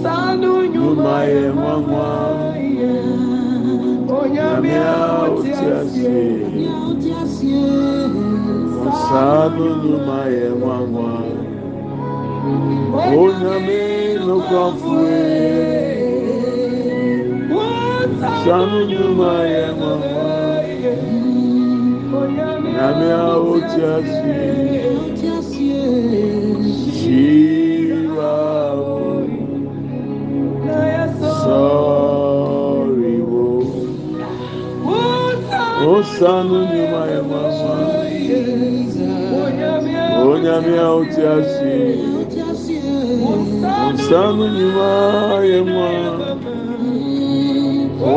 Wonsanu nyuma ye mama Onyame a oti ase Osanu nyuma ye mama. Onyame no kwafue Sanu nyuma ye mama. Nyame a oti ase osanu nyuma yɛ mama. Onyame a ɔte aseɛ osanu nyuma yɛ mama.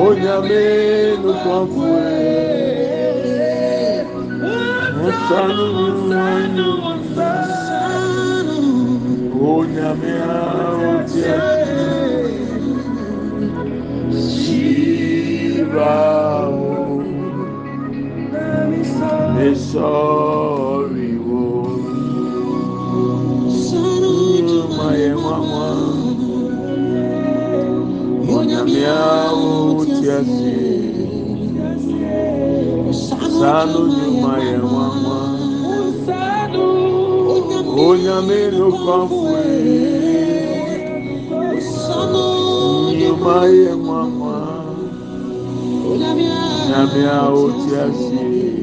Onyame nokwafoɛ osanu nyuma yɛ onyame a ɔte aseɛ Shiva. mesoriwo mayemama onyamiawo o sanu ju mayemama onyamiru kɔfue ju mayemama onyamiawo tiase.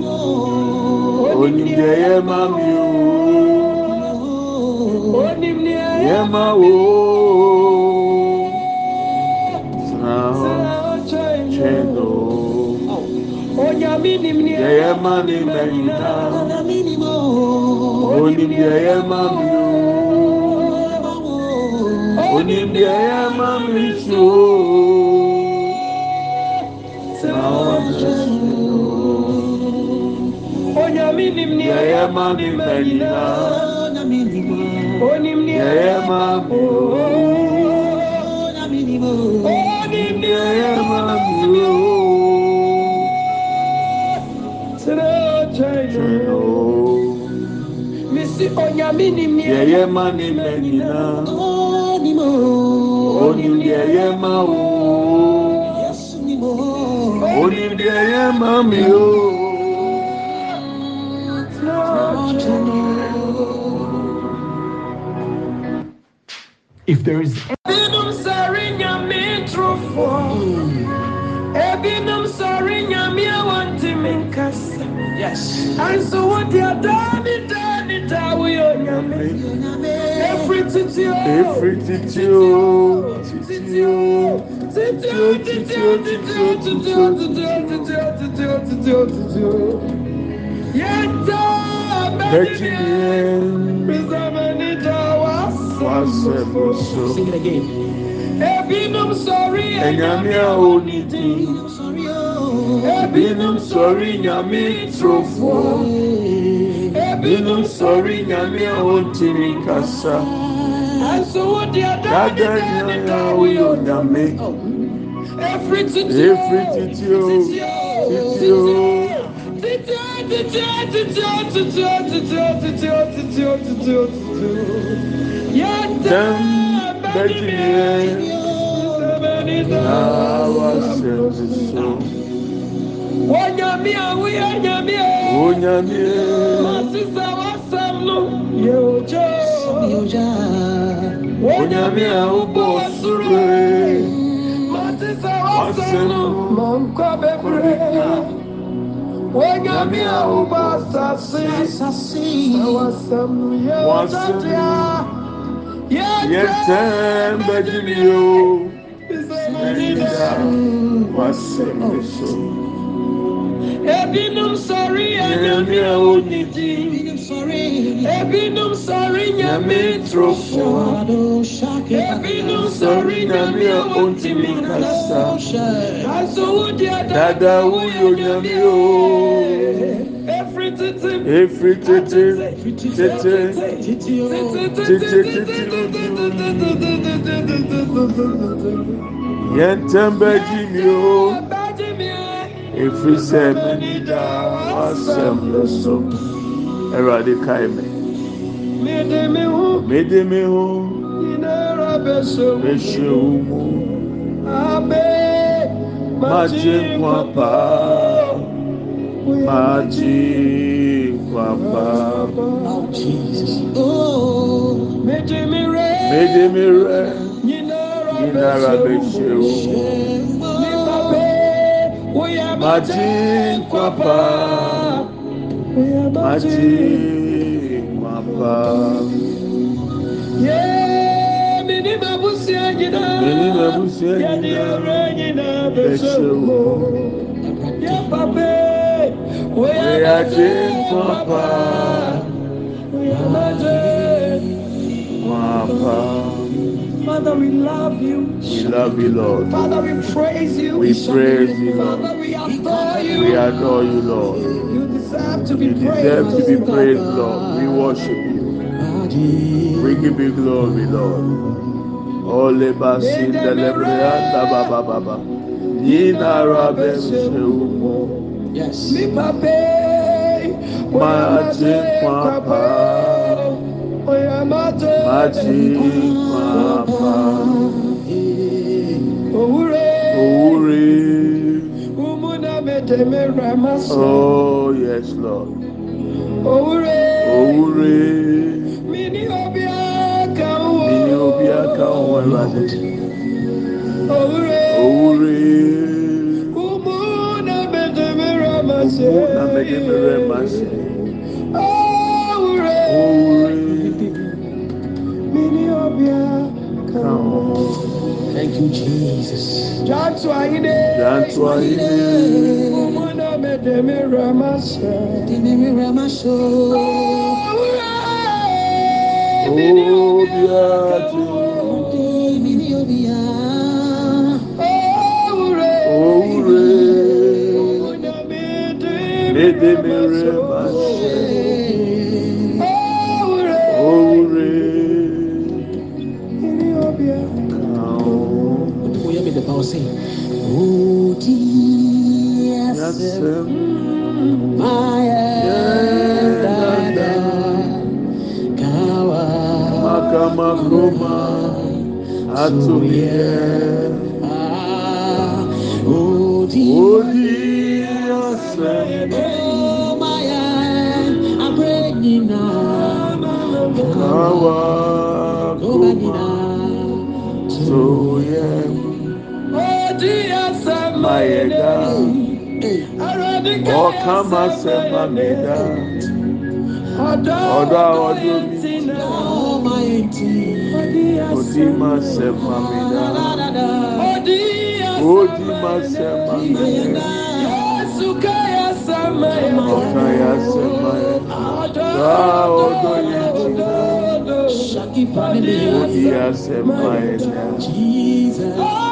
onim ni ẹyẹ ma mi o onim ni ẹyẹ ma wo sara ọjọ ìlú onyami nim ni ẹyẹ ma ni mẹyin ta onim ni ẹyẹ ma mi o onim ni ẹyẹ ma mi o. Yayama Mimanina Onim Yayama Onim Yayama Srachayno Missy Onyamini Yayama Mimanina Onim Yayama Onim Yayama Onim Yayama there is Yes. And so what they are done, it done, it Every teacher, every teacher, Yet, Sing it again. Ebinum sorry, Enyame a onidi. Ebinum sorry, Nyame trofo. Ebinum sorry, Nyame a ontiri kasa. Dada nyanya uyo Nyame. Every titi o, titi o. Titi o, titi o, titi o, titi o, titi o, titi o, titi o, titi o ntɛm bɛtumi na wasɛ nsoso wonyamie woyɛ nyamie wonyamie masisa wasɛm no yɛ ogya a wobɔ masisa wasɛm no mɔnkɔ bebree. Wonyame a wobɔ asase sɛ yɛtɛn bɛgyimi o. Ɛnyina w'asɛm ne so. Ebinom sɔre anyame a wonni din ebinom sɔre nyame trofo. Ebinom sɔre nyame a ontimi kasa aso wo deɛ dada wo yɛ onyame o. yẹn tẹ́ ń bẹ́ jí mi o efirisɛ mi nida w'asɛm lɛ so ɛwurade kae mi mede mi ho mehyɛ wo mu magye nkwa paa magye. baba. Oh, Jesus. Oh, méje mi rẹ̀. méje mi rẹ̀. Yínara bẹ ṣe o. Nípa bẹ́ẹ̀, ó yà bá ti ń kwapa. Má ti ń kwapa. Yéé, mi ní ma bú sí ẹ jìnnà. Mi ní ma bú sí ẹ jìnnà. Yẹ́nì ọ̀rẹ́ jìnnà bẹ ṣe o. Yẹ́n pa bẹ́ẹ̀ agye are nkwa paa. Woyɛ agye. nkwa paa. Father, we love you. We love you, Lord. Father, we praise you. We praise you, Lord. Father, we adore you. We adore you, Lord. You deserve to be You praised. deserve to be praised, Lord. We worship you. We give you glory, Lord. Ole basin delebrianda baba baba. Nina rabe mseu. Yes. Mate papa. Mate papa. Owure. Owure. Umuna. Oh yes Lord. Oh Owure. Mini obi aka wo. Mini obi aka. Awurade mmerɛ ma ase. Thank you, Jesus. Jantu ahine. Jantu ahine. Omwana medemi ramase. Medemi ramase. Oh, biatu. bebere mase owure Oh, yes, my dada, kawa, makama kuma, atumie. yẹ dá ọ̀ka máa ṣe máa mi dá ọ̀dọ́ àwọn ọdún mi òdì máa ṣe máa mi dá òdì máa ṣe máa mi dá ọ̀ka yà ṣe máa yẹ dá ọdún yẹ jìnnà. Shaki Family, Jesus.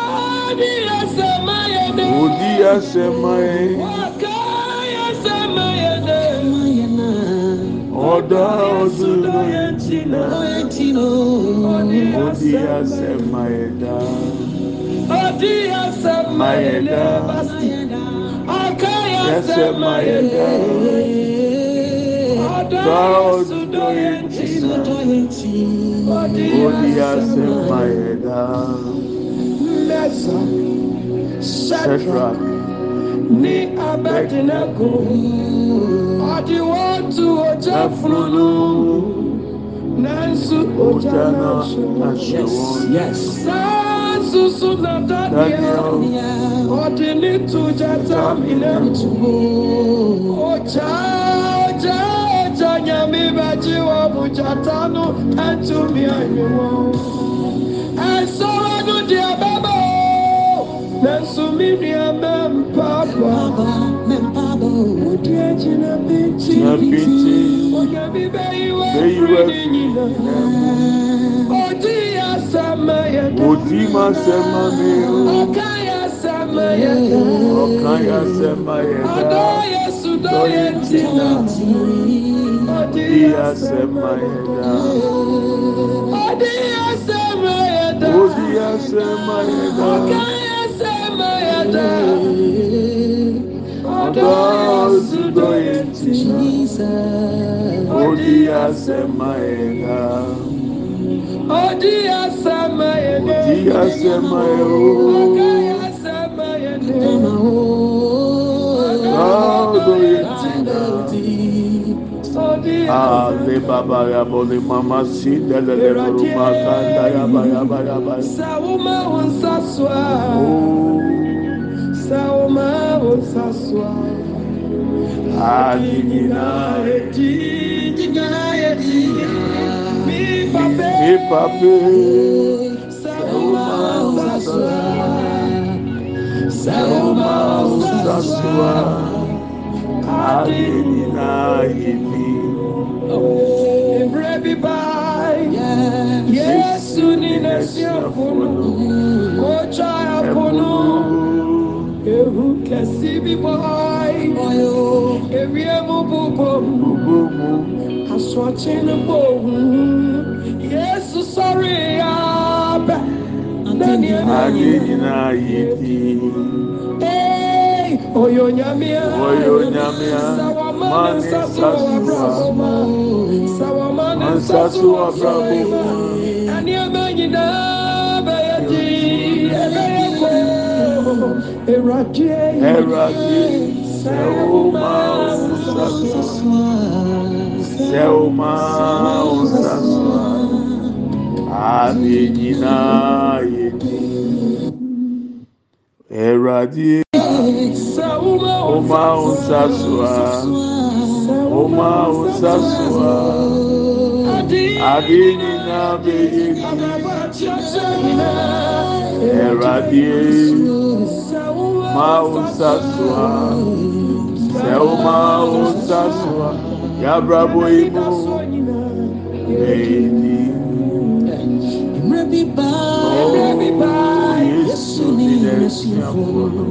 Odi asemaye. Ọ̀dọ́ ọdún ló yẹn ti nà. Odi asemaye dá. Odi asemaye dá. Ọ̀ká asemaye dá. Ọ̀dọ́ ọdún ló yẹn ti nà. Odi asemaye dá. Shadrach. Shadrach. ní abẹ́dínlẹ́kù ọ̀dìwọ́ tu ọjà fúnnu nansu ọjà Ọjà náà náà ṣùgbọ́n aṣẹ. Yes. sáàsùsù náà dánìyà Daniel. ọ̀dì ní tujà tàmínà ọjà ọjà ọjà nyàmí bàjí wọn bùjà tánú ẹtùmí àyẹ̀wò ẹ̀sọ́ ọdún di abẹ́bẹ́ nansu mi ní abẹ́ mpápá. Baba, membabo. Odi agyina bɛnkyi. Na binti. Onyame bɛyiwa Bɛyiwa firi ne nyinaa. Ah. Odi asɛm yɛ da. Odi ma sẹ́ma mi o. Ɔka yɛ asɛm yɛ da. Ọ̀kan ya sẹ́ma yẹ Ɔdɔ dá. yɛ sudɔ yɛ ntina. Odi Odi ya asɛm sẹ́ma yẹ dá. Odi asɛm yɛ da. Odi ya sẹ́ma yẹ Ɔka yɛ asɛm yɛ da. Ɔdɔ yɛ sudɔ ọ̀sùdọ̀ yɛ yẹ ntina. Jesus. Odi ya sẹ́ma yẹ dá. Odi asɛm yɛ da. Odi ya sẹ́ma yẹ o. Ɔka yɛ asɛm yɛ da. Ọ̀dọ́ yẹ ti dá. Ale baba ya bole mama si dele le buru makanda ya ba ya ba ya ba. Sawuma unsaswa, Oh, salma osasua adigina eti é e eti é mi pape mi pape salma A salma osasua adigina eti é ebre bibai yesu ni nesi afunu kocha afunu. Ehu kesi bi bai, ewie mu bubom. Gbogbo mu, Asọ̀tún gbòògùn Yéésù sọ̀rọ̀ abẹ́. Dẹ́ni ali ẹ̀mí nyina yìí. Ee, Oyo nyamia. Oyo nyamia, mani ne abraboma. Sawama ne Nsasu nsasu abraboma. abraboma. Ẹni ẹ̀mẹ́ nyinaa humano. Erradiei, erradiei, céu mal, céu e Adinai, erradiei, uma onça sua, o onça sua. Ọ̀sásùwà. Adi nyina bẹ̀yẹ Ẹ̀rọ̀dì ma ọ̀sásùwà. Sẹ́wọ́mà ọ̀sásùwà. Yabrabo imu èyí. Yesu ni n'esi afọlọ.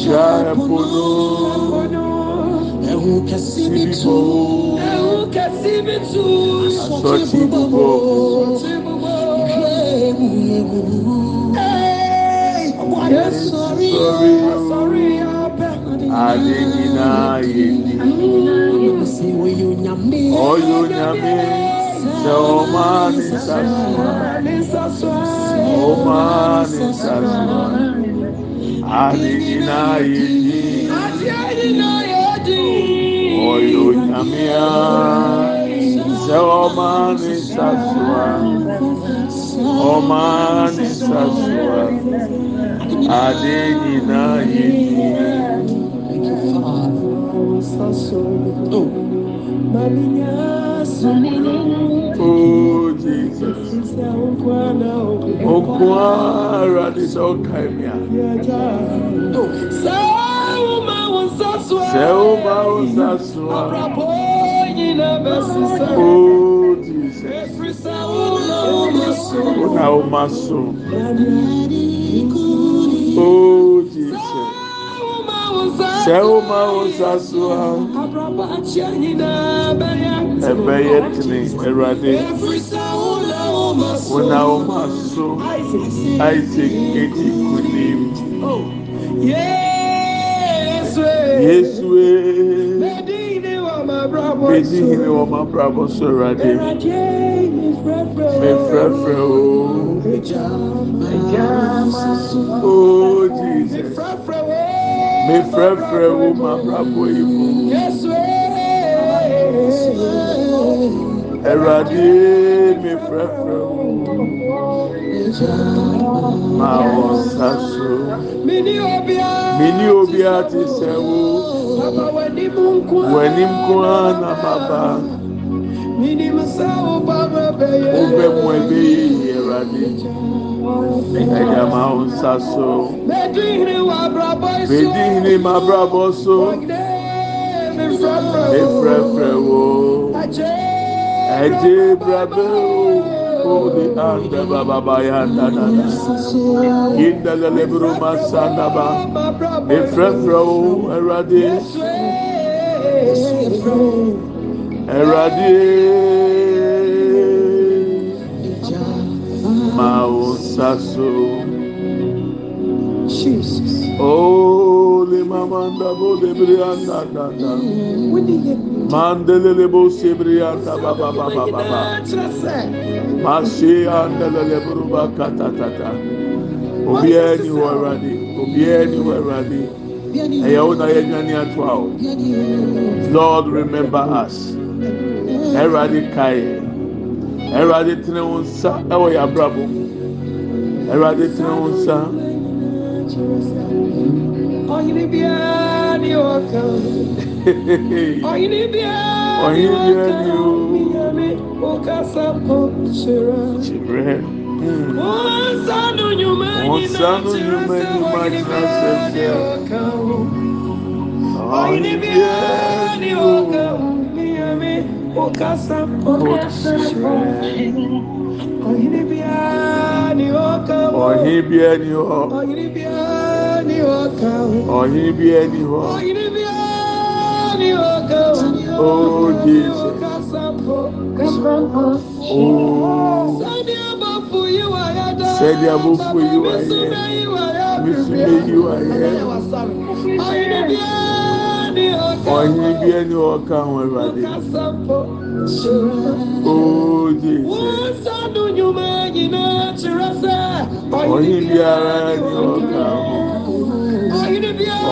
Ṣá ẹ̀pọ̀lọ́. Síbíbọ̀. Asọ̀tì búbọ̀. Sọ̀rí adé nyina yé ni. Ọ̀yọ́ nyàmé sẹ ọ̀ma ní sàṣùwà. asɔti bubɔ sɔri ade nyinaa yɛ ni ɔyɛ onyame sɛ ɔma ne nsasoma ɔma ne nsasoma ade nyinaa yɛ ni. Ọ̀ma ní sàṣùwà. Adé nyina yé ni. Oh Jesus. Okun ara ni sọ ọka ẹ̀mí a. Sẹ́ ó máa ń sàṣùwà. Oh Jesus. wona woma so oh jesus sɛ woma wo nsa so a ɛbɛyɛ tene awurade wona woma so isaac edi kunim yesue bedi hene wɔ ma brabɔ so. awurade mefrɛfrɛ o oh jesus. Mefrɛfrɛ wo ma brabɔ yi mu awurade mefrɛfrɛ wo ma wɔ nsa so mini obiara te sɛ wo w'anim ko ara na maba wobɛ mu ɛbɛyɛ yi awurade ɛyɛ ma wo nsa so bedi hene ma brabɔ so mefrɛfrɛ wo ɛgye brabɛ o Holy anda baba bayanda nana. Inda lelebru masanda ba. Efrefra o erade. Erade. Ma o saso. Jesus. Oh, Holy mamanda bo de brianda nana. Mandelele bo sebrianda baba baba baba. Masi andalele buruba katatata. Obiara ni wɔ Awurade. Obiara ni wɔ Awurade. Ɛyɛ wo na. Lord remember us. Ɛwɔ yɛ abrabɔ. Awurade tene wo nsa. Ọ̀yìn bíá ni ọkàn. Ọ̀yìn bíá ni Ọ̀yìn bíá ni ọkàn. o. Míyàmí ọkà sápọ̀ ṣẹ̀rá. Kyerɛ. Mm. Wọ́n sánú nyùmá Wọ́n nyina sánú kyerá nnwuma sẹ́ nyuma ọ̀yìn kyerá bíá sẹ́ ni sẹ́. ọkàn. Ɔyìn Ọ̀yìn bíá biara ni ni o. ọkàn. Míyàmí ọkà sápọ̀ ṣẹ̀rá. Ọ̀yìn bíá ni ọkàn. Ɔyìn biara ni hɔ. Ọ̀yìn bíá ni ọkàn. Ɔyìn biara ni hɔ. Ọ̀yìn bíá ni ọkàn. Oh Jesus. Oh. Sẹ́ni abọ́fù yìí wà yá dá. Sẹ́ni abọ́fù yìí wà yẹ. Mísúlẹ̀ yìí wà yẹ. Ọ̀yìn bí ẹni ọ̀kan. Ɔyìn biara ni ɔka ho Awurade. Ọ̀kasàpọ̀. Oh Jesus. Wọ́n sánú nyùmọ̀ nyìnà kyerẹ́ sẹ́. Ɔyìn biara ni ɔka ho.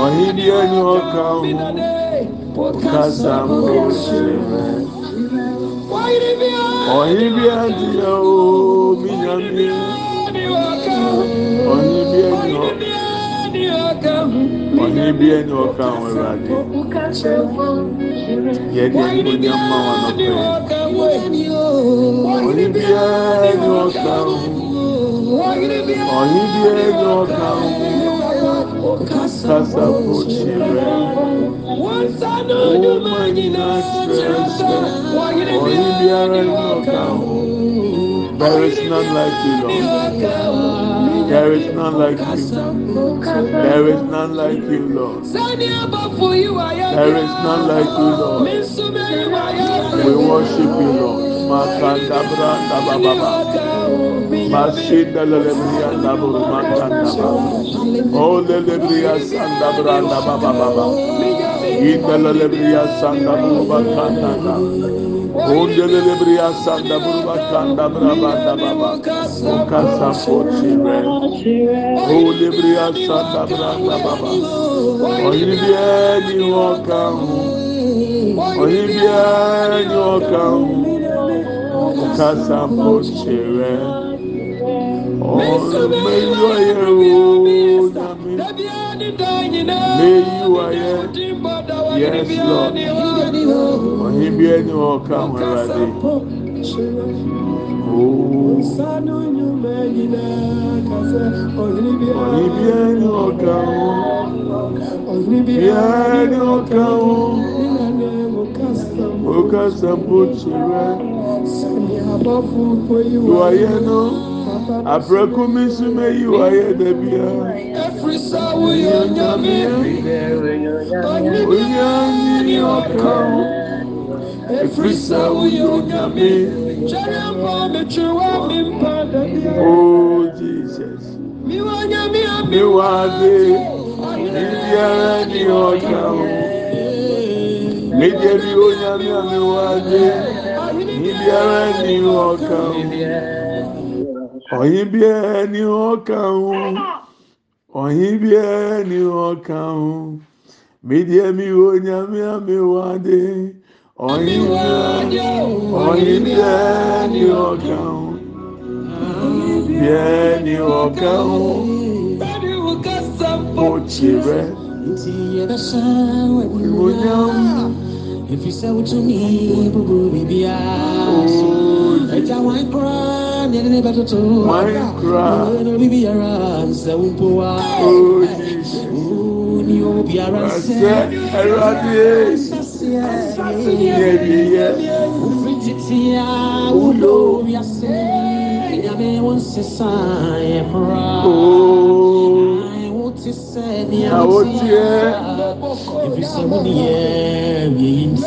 Ọ̀yìn bí Ọ̀yìn bí ẹni ọ̀kan o. Ọ̀kasàpọ̀ kyerẹ́. Ọ̀yìn bí Ɔyìn biara di yẹ o mi nya mi. ẹni ọ̀kan. Ɔyìn biara ni ɔ. ẹni ọ̀kan. Ɔyìn biara ni ɔka ho Awurade. Yẹ di ẹni ní ọmọ wọn n'ọpẹ. Ɔyìn biara ni ɔka ho. Ɔyìn biara ni ɔka ho. Ọ̀kasàpọ̀ kyerẹ́. Ọmọ nyina sẹ́. Ɔyìn biara ni ɔka ho. There is none like you, Lord. There is none like you. There is none like you, Lord. There is none like you, Lord. We worship you, Lord. Makanda branda bababa. Mashinda lelebria ndaburu makanda baba. Oh lelebria sanda branda bababa. Inda lelebria sanda buru makanda baba. Oh lelebria sanda buru makanda brabanda baba. Okasa pochire. Oh lelebria sanda branda baba. Oyin bi ẹni ọkàn hù. Oyin bi ẹni ọkàn hù. Okasa pochire. Ọ̀rọ̀ mẹ́yìn ọ̀yẹ́ o nyàmí. Mẹ́yìn ọ̀yẹ́. Yes, Lord. Abrɛko mi nso meyi wayɛ dabia efiri sɛ woyɛ onyame onyani ɔka ho efiri sɛ woyɛ onyame kyerɛ mbɔ metwe wa mi mpa dabia oh jesus. Mi wɔ nyame a mi wá dé bibiara ni ɔka ho mi jẹ bi onyami a mi wá dé bibiara ni ɔka ho ɔyin biara ni ɔka ho ɔyin biara ni ɔka ho mi jẹ mi onyami a mi wá dé. Ɔyin biara ɔyin biara ni ɔka ho biara ni ɔka ho bɛni wo kasa mo mpɔ kyerɛ nti yɛbɛsa onyam. ɛfiri sɛ wotumi buburu biribiaa so agya wan koraa ne ɛne ne bɛtoto Wan koraa. Ɛno biribiara nsɛ wo mpo a Oh, Jesus. ni obiara Asɛ nsɛ Awurade yɛdiyɛ wofiri titia wodɔ wiase nyame wo nsesa yɛ koraa oo wote sɛ Na nea woteɛ. ɛfiri sɛ wone yɛ wieyi nti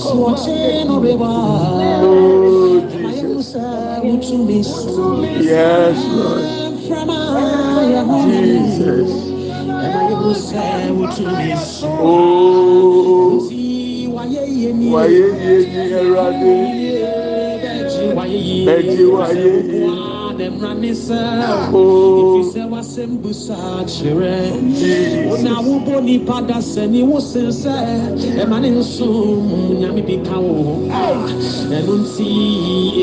soɔkye no yes Lord. Mframa yɛ ho Jesus yɛhu sɛ wotumi so oo nti wayɛ yie nie wayɛ yie ni Awurade Bɛgye bɛgye wayɛ yie. dɛmra ne sɛ oo ɛfiri sɛ wasɛm busa kyerɛ Jesus wona wobɔ nipa da sɛne wo sen sɛ ɛma ne nsom nyame bi ka wo ho ɛno nti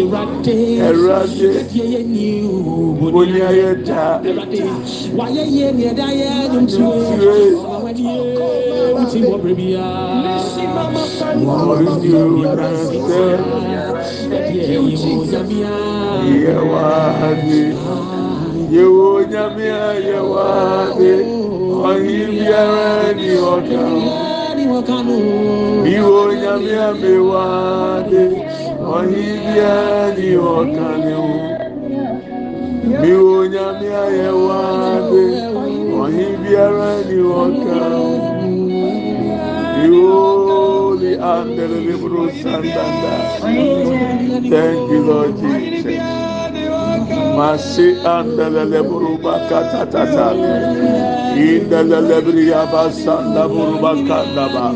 awurade Awurade. yɛdeɛ yɛni Boni ayɛ da. awurade wayɛ yie ne ɛda yɛ nwomtue Nwomtue. ɔnawadie woti wɔ berɛ biaa Ɔredi onansɛ yɛdeɛ yɛwɔ nyamea yɛwade yɛwɔ nyame a yɛwade ɔhe biara ni ɔka ho ni wɔka no Iwo nyame a mewade biara ni ɔka ne ho miwo nyame a yɛwade ɔhe biara ni wɔkaw dioli anderele bro sandanda. Thank you lord jesus. Masi anderele bro bakatatata libriya basanda buruba kandaba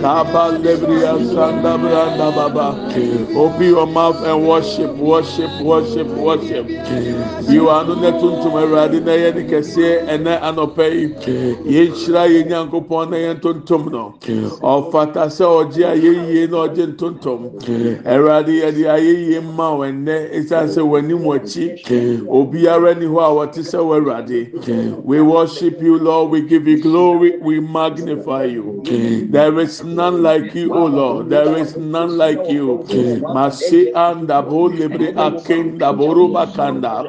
kaba libriya sanda branda baba open your mouth and worship worship worship worship. You are no ne tuntum awurade na yɛ ne kɛseɛ ɛnɛ anɔpɛ yi yɛn hyira yɛn nyankopɔn na yɛn tuntum no ɔfata sɛ ɔgye na ma ni a we worship you lord. We give you glory. We magnify you. There is none like you o lord. There is none like you. Masi anda akenda boruba kanda.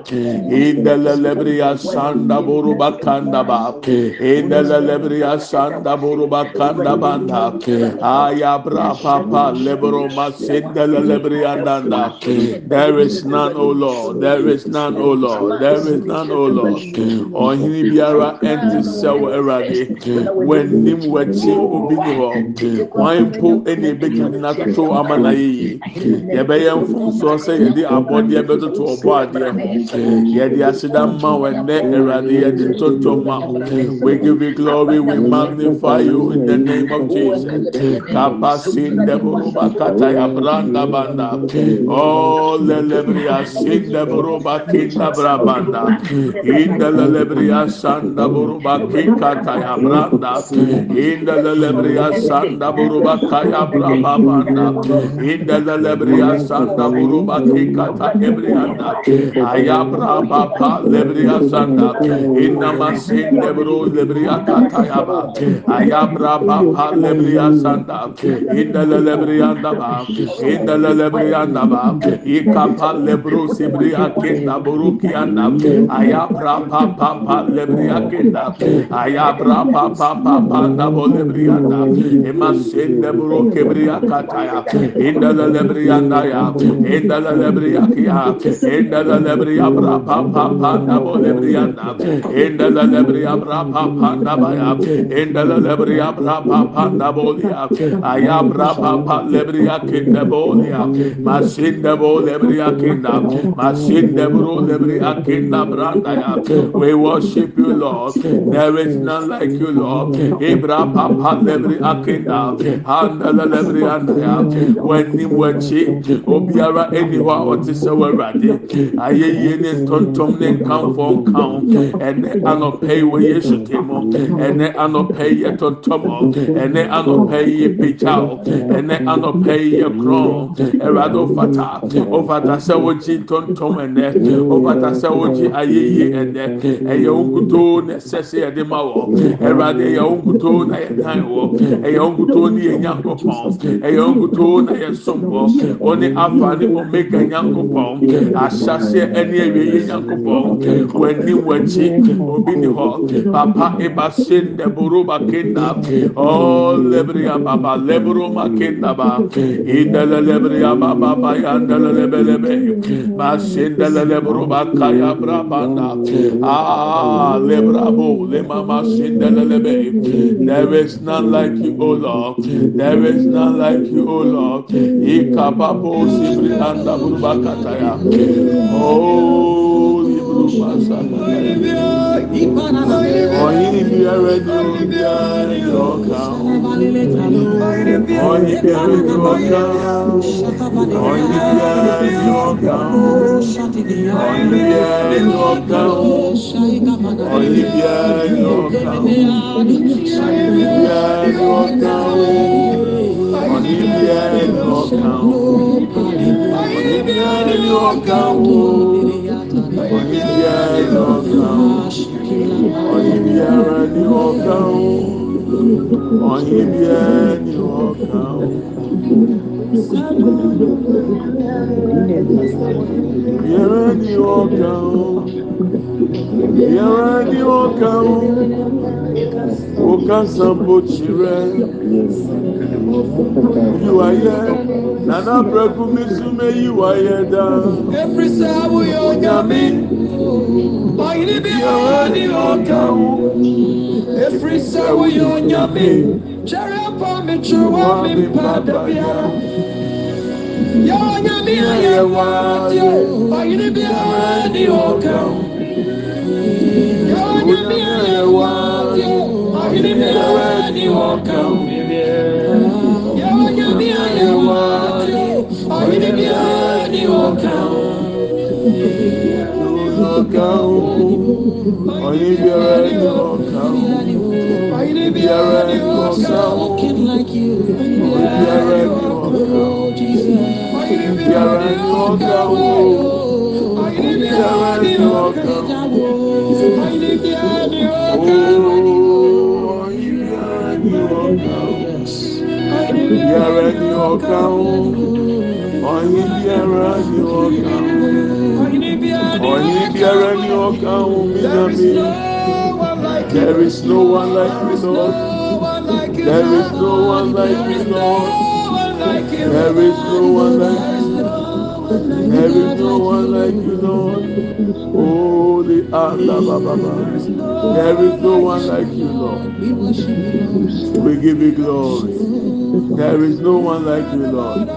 Lebre asanda boruba kanda ba. Lebre asanda boruba kanda banda. Aya lebro there is none o lord. There is none o lord. There is none o lord. Biara ɛnte sɛ wɔ awurade w'anim w'akyi obi ni hɔ wɔn mpo ɛna ebetumi n'atoto ama na yeye yɛbɛyɛ mfomsoɔ sɛ yɛde abɔdeɛ bɛtoto ɔbɔ adeɛ ho yɛde aseda ma wɔ ɛnɛ awurade yɛde ntonto ma we give you glory we magnify you in the name of jesus kapasi ndeboroba kata ya branda banda oh lelebria sindeboroba kinda brabanda inda lelebria sanda boruba kika kaya branda inda lelebriya sanda boruba kaya braba banda inda lelebriya sanda boruba kika kaya branda aya braba pa lebriya sanda inda masin lebro lebriya kaya ba aya braba pa lebriya sanda inda lelebriya da ba inda lelebriya da ba ikapa lebro sibriya kinda boruki anda aya braba pa pa lebriya brianda aya bra pa pa pa pa da bole brianda e ma sende bro ke bria kataya inda la le brianda ya. Inda la le bria inda la le pa pa pa da brianda inda la le bria bra pa pa da ba ya. Inda la le bria bra pa pa da bole ya. Aya bra pa pa le bria kinda bole ya. Ma sende bole branda ya. We worship you lord. There is none like you, Lord. Ibra papa lebri akenda, handala every andaya. When him wachi, obiara anywa oti se wabade. Aye ye ne tontom ne kam for kam, ene anope we ye shutemo, ene anope ye tontomo, ene anope ye pichao, ene anope ye kron, erado fata, ofata se wochi tontom ene, ofata se wochi aye ye ene, eye ukuto ne sɛsɛ yɛde ma wɔ ɛwurade ɛyɛ wɔn nkutoo na yɛ dan wɔ ɛyɛ wɔn nkutoo ne yɛ nyankopɔn ɛyɛ wɔn nkutoo na yɛ som wɔ wɔne afa ne wɔn meka nyankopɔn ahyase ɛne ɛwia yɛ nyankopɔn wɔani wɔakyi obi ne hɔ. Papa eba se ndeboro ba kenda ɔɔ lebere ya baba ma kenda ba idala lebere ya ba ya ndele lebelebe ba se ndele leboro ba kaya bra banda aa ah, lebra mama senda lebe there is none like you o lord. There is none like you o lord. Ikababo sibri anda buruba kataya. Oh ọ̀yìn ìbíyàwó. Oníbíà ni lọ́sàn-án. Oníbíà ni ọ̀kan o. Oníbíà ni ọ̀kan o. Biara ni ọ̀kan o. Biara ni ọ̀kan o can somebody children. You are here. Nana Breku Mitsume, you are here down. Every Sabu Yogami. Bailey be Honey Okau. Every Sabu Yogami. Jerapa Michuwa mi Padabia. Yonyami Ayawa. Bailey be Honey Okau. Yonyami Ayawa ni woka umibye yawanya byanya watu oyine byani woka woka oyine byani woka oyine byani woka oyine byani woka oyine byani woka ọkàn biara ní ọkàn ọyìn biara ní ọkàn ọyìn biara ní ọkàn mímí. There is no one like you, Lord. There is no one like you, Lord. There is no one like you. There is no one like you, Lord. Holy Allah, Baba. There is no one like you, Lord. We give you glory. There is no one like you, Lord.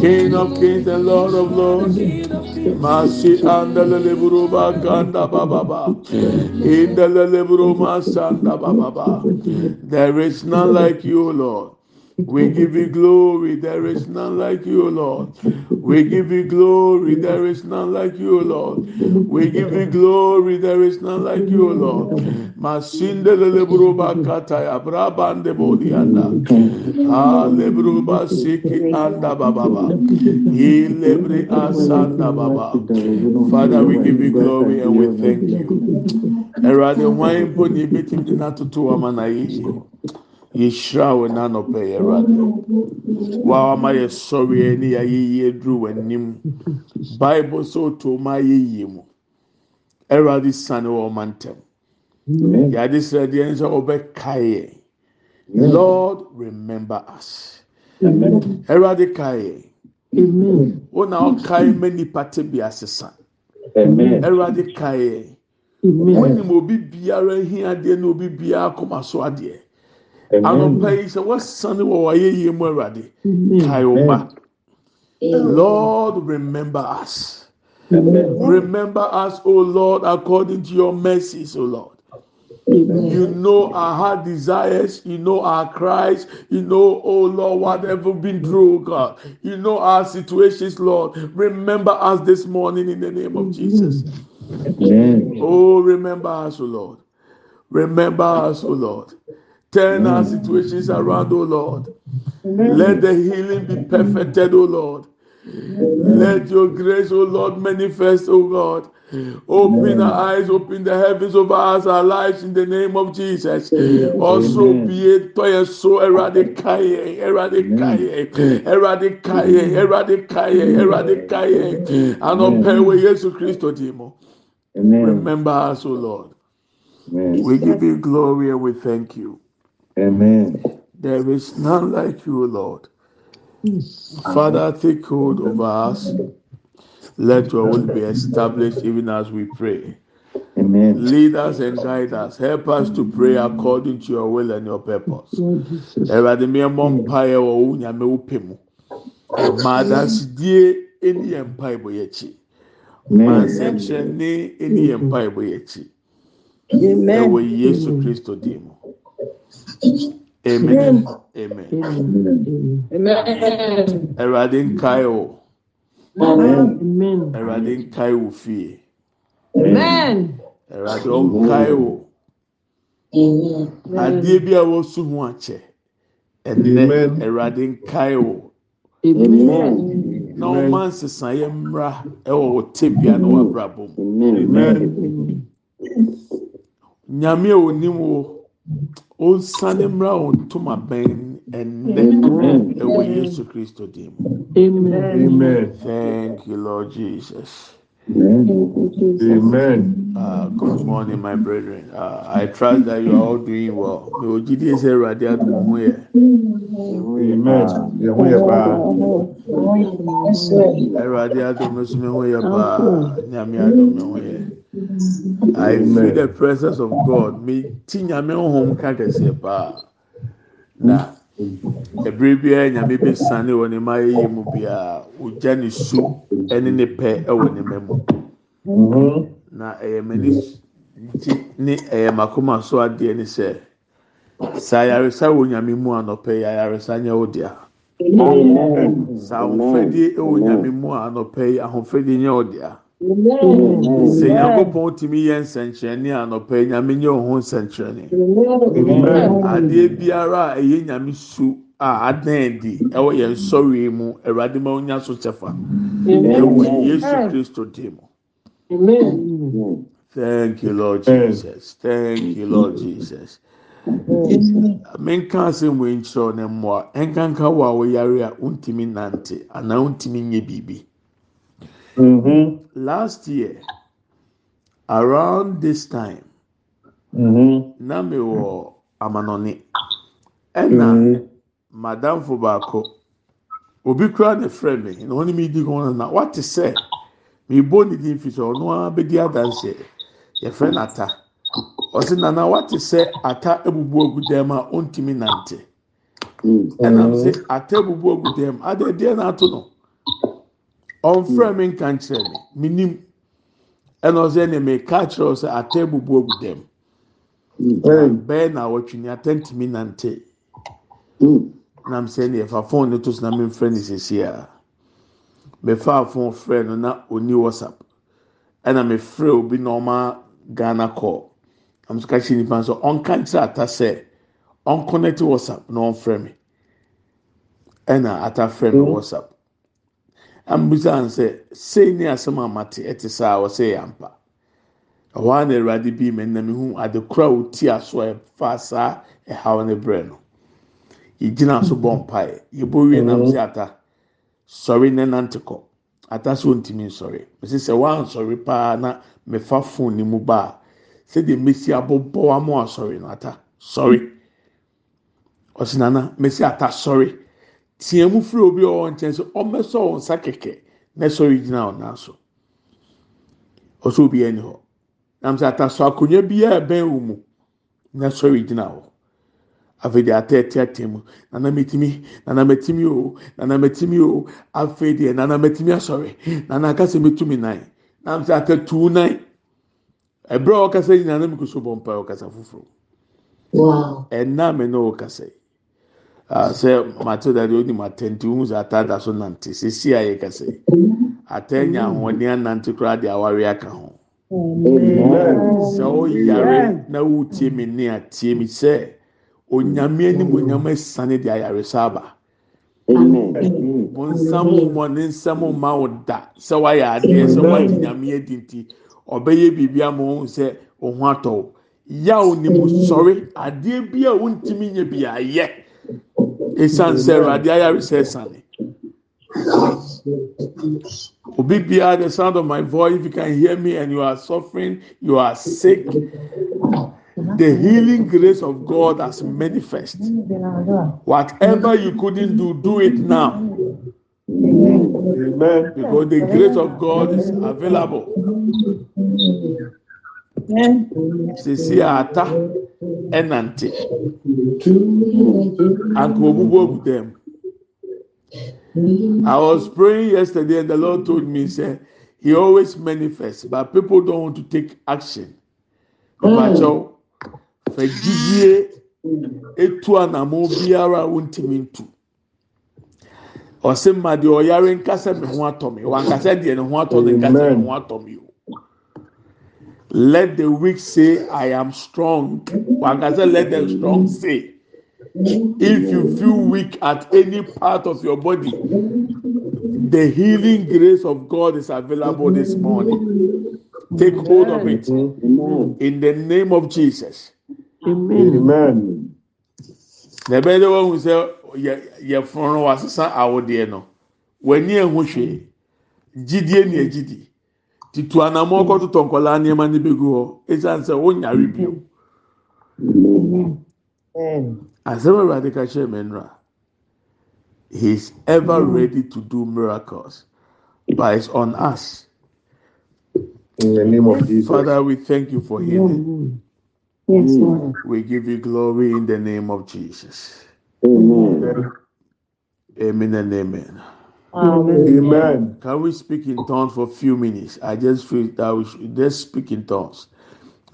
King of kings and Lord of lords. Masi andala leburu bakanda bababa. Indala leburu masanda bababa. There is none like you, Lord. We give you glory. There is none like you, Lord. We give you glory. There is none like you, Lord. We give you glory. There is none like you, Lord. Masinde lebru bakata ya brabande bodianda. Ah lebru basiki anda bababa. He lebri asanda baba. Father, we give you glory and we thank you. Erade wine poni betim dinatutu amana yi. Yɛhyira wo n'anɔpɛ yɛ awurade. Wa ama yɛ sɔre ne yɛayɛyie duru w'anim. Bible sɛ otu ma ayɛyie mu. Awurade sane wɔ ɔma ntɛm. Yɛade srɛ deɛ nso ɔbɛkae yɛn lord remember us. Awurade kae wo na ɔkae ma nipa te bi asesa. Awurade kae yɛn wonim obi biara hiadeɛ na obi biara kɔma so adeɛ anɔpa yi sɛ wɔsane wɔ w'ayɛyie mu awurade kae wo ma lord remember us remember us o lord according to your mercies o lord you know our heart desires. You know our cries. You know, oh Lord, whatever been through, God. You know our situations, Lord. Remember us this morning in the name of Jesus. Oh, remember us, oh Lord. Remember us, oh Lord. Turn our situations around, oh Lord. Let the healing be perfected, oh Lord. Let your grace, oh Lord, manifest, oh God. Open our eyes, open the heavens over us, our lives in the name of Jesus. Also be a toy so eradicate, eradicate, eradicate, eradicate, eradicate, and open with Jesus Christ, Dimo. Remember us, O Lord. We give you glory and we thank you. Amen. There is none like you, Lord. Father, take hold of us. Let your will be established even as we pray. Amen. Lead us and guide us. Help us to pray according to your will and your purpose. Ẹ̀rọ̀dì mi ẹ̀ mpa yẹ wọ̀ wọ́n nyàmé wò mu. Màá dansidie ẹni yẹn mpa ìbò yẹ kyi. Màá nsẹ̀nkyerẹ́ni ẹni yẹn mpa ìbò yẹ kyi. Ẹ̀wọ̀ Yéṣu Kristo dì mu. Amen. Amen. Ẹ̀rọ̀dé nkae o. Ẹ̀rọ̀dé nkae wò fie. Ẹ̀rọ̀dé nkae wò. Adeɛ bi a wɔsu ho akyɛ. Ɛnɛ ɛwurade nkae wò. Na ɔma nsesaeɛ mmra ɛwɔ wɔ tebea na wabrabɔ mu. Nyame a onim wo. Onsane mmra wɔn ntoma bɛn ɛnɛ ɛwɔ Yesu Kristo dim. Amen. Thank you, Lord Jesus. Amen. Uh, good morning, my brethren. Uh, I trust that you are all doing well. Mi ò jíde ṣe ìrọ̀lẹ́ àdúgbò mú yẹ. Amen. Yẹ̀wò yẹ paa. Ìrọ̀lẹ́ I feel the presence of God. Mi ti nyàmé ọ̀hún ká kẹsì paa. Na ebire biara nyàmé bẹ sani wọ ne mma mu biara, ogya ne su ɛne ne pɛ ɛwɔ ne mma mu. Na ɛyɛ m'ani nti ne ɛyɛ m'akoma so adeɛ ne sɛ, sɛ ayaresa wɔ nyàmé mu anɔpɛ yi, ayaresa nyɛ wo dea. Sɛ ahofadie wɔ nyàmé mu anɔpɛ yi, ahofadie nyɛ wo dea. Sɛ nyankopɔn tumi yɛ nsɛnkyerɛnne anɔpɛ nyàmé nyɛ wo ho nsɛnkyerɛnne. Adeɛ biara a ɛyɛ nyàmé su a adan di ɛwɔ yɛn sɔre mu, Awurade ma onya so kyɛfa. Ɛwɔ Yesu Kristo dim. Thank you, Lord Jesus. Thank you, Lord Jesus. Menka asɛm wɔ nkyerɛw ne mmoa. Nkanka wɔ a wɔyare a wontumi nante anaa wontumi nye biribi. Last year, around this time, na me wɔ amanɔne. Ɛna madamfo baako, obi kura ne frɛ me na ɔne me di nkɔmɔ na wate sɛ mebɔ ne din fi sɛ ɔno ara bɛdi adanseɛ. Yɛfrɛ no ata. Ɔsi nana wate sɛ ata ebubu ogu dɛm a ɔntumi nante. Ɛnam sɛ ata ebubu ogu dɛm adeɛ na ato no. Ɔnfrɛ mi nka nkyerɛ mi, minim. Ɛna ɔsɛ ɛna mi ka kyerɛ sɛ ata ebubu ogu dɛm. Bɛyɛ na awɔtwe ni ata ntumi nante. Nam sɛ ɛna yɛfa phone ne to so na mi nfrɛ ne sisi a. Mɛfa phone frɛ no na oni WhatsApp. Ɛna mi frɛ obi na ɔma Ghana call. I'm just catching nipa so ɔnka nkyerɛ ata sɛ ɔnconnect WhatsApp na ɔnfrɛ mi. Ɛna ata frɛ mi WhatsApp. Ambisa sɛ sei ne asɛm a mate ɛte saa ɔsɛ yɛ ampa. Ɛhɔ ara na Awurade bi mɛ na mi hu ade kora a oti aso a ɛfa saa ɛhaw ne brɛ no. yɛgyina so bɔ mpaeɛ yɛbɔ wie nam sɛ ata sɔre ne nante kɔ ata so ntumi nsɔre mesi sɛ wansɔre paa na mefa phone ne mu ba. A sɛdeɛ mesi abɔbɔ amo asɔre no ata. Sɔre ɔsi nana mesi ata sɔre teɛ mu firi obi a ɔwɔ nkyɛn sɛ ɔmɛsɔ wɔn nsa kɛkɛ na sɔre gyina ɔnan so ɔsɔ obi ɛni hɔ nam sɛ ata so akonnwa biara ɛbɛn wɔ mu na sɔre gyina hɔ afei deɛ ata ɛte ate mu nana mɛtumi nana mɛtumi o nana mɛtumi o. Afei deɛ nana mɛtumi asɔre nana akasa mɛtumi nan nam sɛ ata tuu nan ɛbrɛ a ɔkasa nyinaa nam koso bɔ mpa ɔkasa foforɔ ɛnna mɛ na ɔkasa yi sɛ matilda deɛ ɔnim atɛnti ohun sɛ ata da so nante. Sisi a yɛ kasa yi ata nya ahoɔden anante koraa de awari aka ho. Sɛ ɔyare na wotie mi ne atie mi sɛ onyame anim onyame sane de ayaresa aba. Bonsam mmɔ ne nsɛm mma wo da. Sɛ wayɛ adeɛ sɛ wagye nyame adi nti ɔbɛyɛ biribi ama wɔn sɛ ohun atɔ yaw ne mu sɔre. Adeɛ bi a wontumi nye bi ayɛ esan sɛ ɛwurade ayaresa ɛsane obi biara the sound of my voice if you can hear me and you are suffering you are sick the healing grace of God has manifest. Whatever you couldn't do do it now. Amen. because the grace of God is available sisi ata ɛnante anka obubu ogu dɛm I was praying yesterday and the Lord told me say he always manifests but people don't want to take action. Ìbàjọ́ fẹ̀jídìé etu anamọ biara wontumi ntu. Ọsẹ mma deɛ ɔyare nkasa mi ho atɔ mi wankasa deɛ ne ho atɔ ne nkasa mi ho atɔ mi o let the weak say I am strong. Wankasa let the strong say. If you feel weak at any part of your body the healing grace of God is available this morning. Take hold of it. In the name of Jesus. Amen. na ɛbɛyɛ dɛ wɔn sɛ yɛ yɛ fɔlɔ no wasesa awodeɛ no. W'ani ɛho hwee. Gyidie ni egyidi titu anamɔ kɔtotɔ nkɔla nneɛma ne begu hɔ esan sɛ wonyare bio asɛm awurade ka kyerɛ mɛnura he is ever ready to do miracles but it's on us. In the name of Jesus. father we thank you for healing. Yes, Lord. we give you glory in the name of jesus. Amen. amen and amen. Amen. Can we speak in tongues for a few minutes? I just feel that we should just speak in tongues.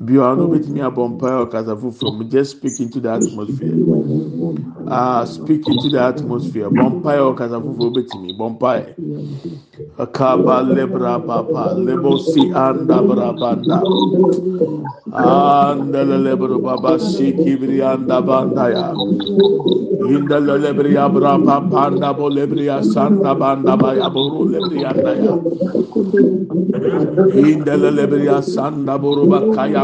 Wàá no bẹ́tí mi àbọ̀ mpa ọ̀kasà foforọ just speak into the atmosphere. Ah, speak into the atmosphere. Bọ̀ mpa ọ̀kasà foforọ bẹ́tí mi, bọ̀ mpa. Akaba lebra papa, lebo si anda bra banda. Anda le lebro baba si kibri anda banda ya. Inda le lebri abra papa anda bo lebri asanda banda ba ya boru lebri anda ya. Indele lebria sanda boruba kaya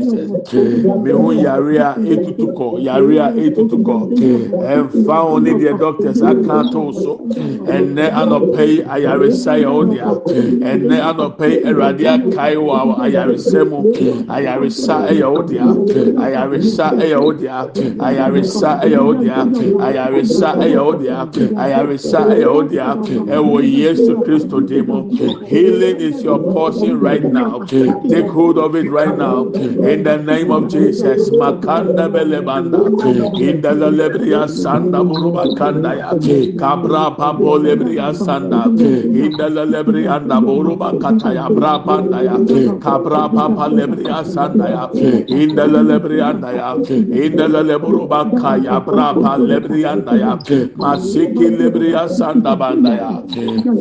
Mehu yare a etutu kɔ, yare a etutu kɔ. Ɛnfa wɔn ne deɛ doctors aka ato so. Ɛnɛ anɔpɛ yi ayaresa yɛ o dea. Ɛnɛ anɔpɛ yi Awurade akae wɔ ayaresa mu. Ayaresa yɛ o dea. Ayaresa yɛ o dea. Ayaresa yɛ o dea. Ayaresa yɛ o dea. Ayaresa yɛ o dea. Ɛwɔ Yesu Kristo dim. Healing is your portion right now. Take hold of it right now. In the name of Jesus. Makanda belebanda. In the lebria sanda buruba kanda ya. Kabra papo lebria sanda. In the lebria anda buruba kataya bra panda ya. Kabra papa lebria sanda ya. In the lebria anda ya. In the leburuba kaya bra pa lebria anda ya. Masiki lebria sanda banda ya.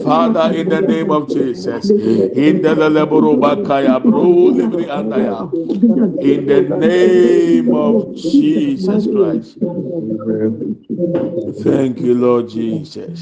Father, in the name of Jesus. In the leburuba kaya bro lebria anda ya. In the name of Jesus Christ. Thank you, Lord Jesus.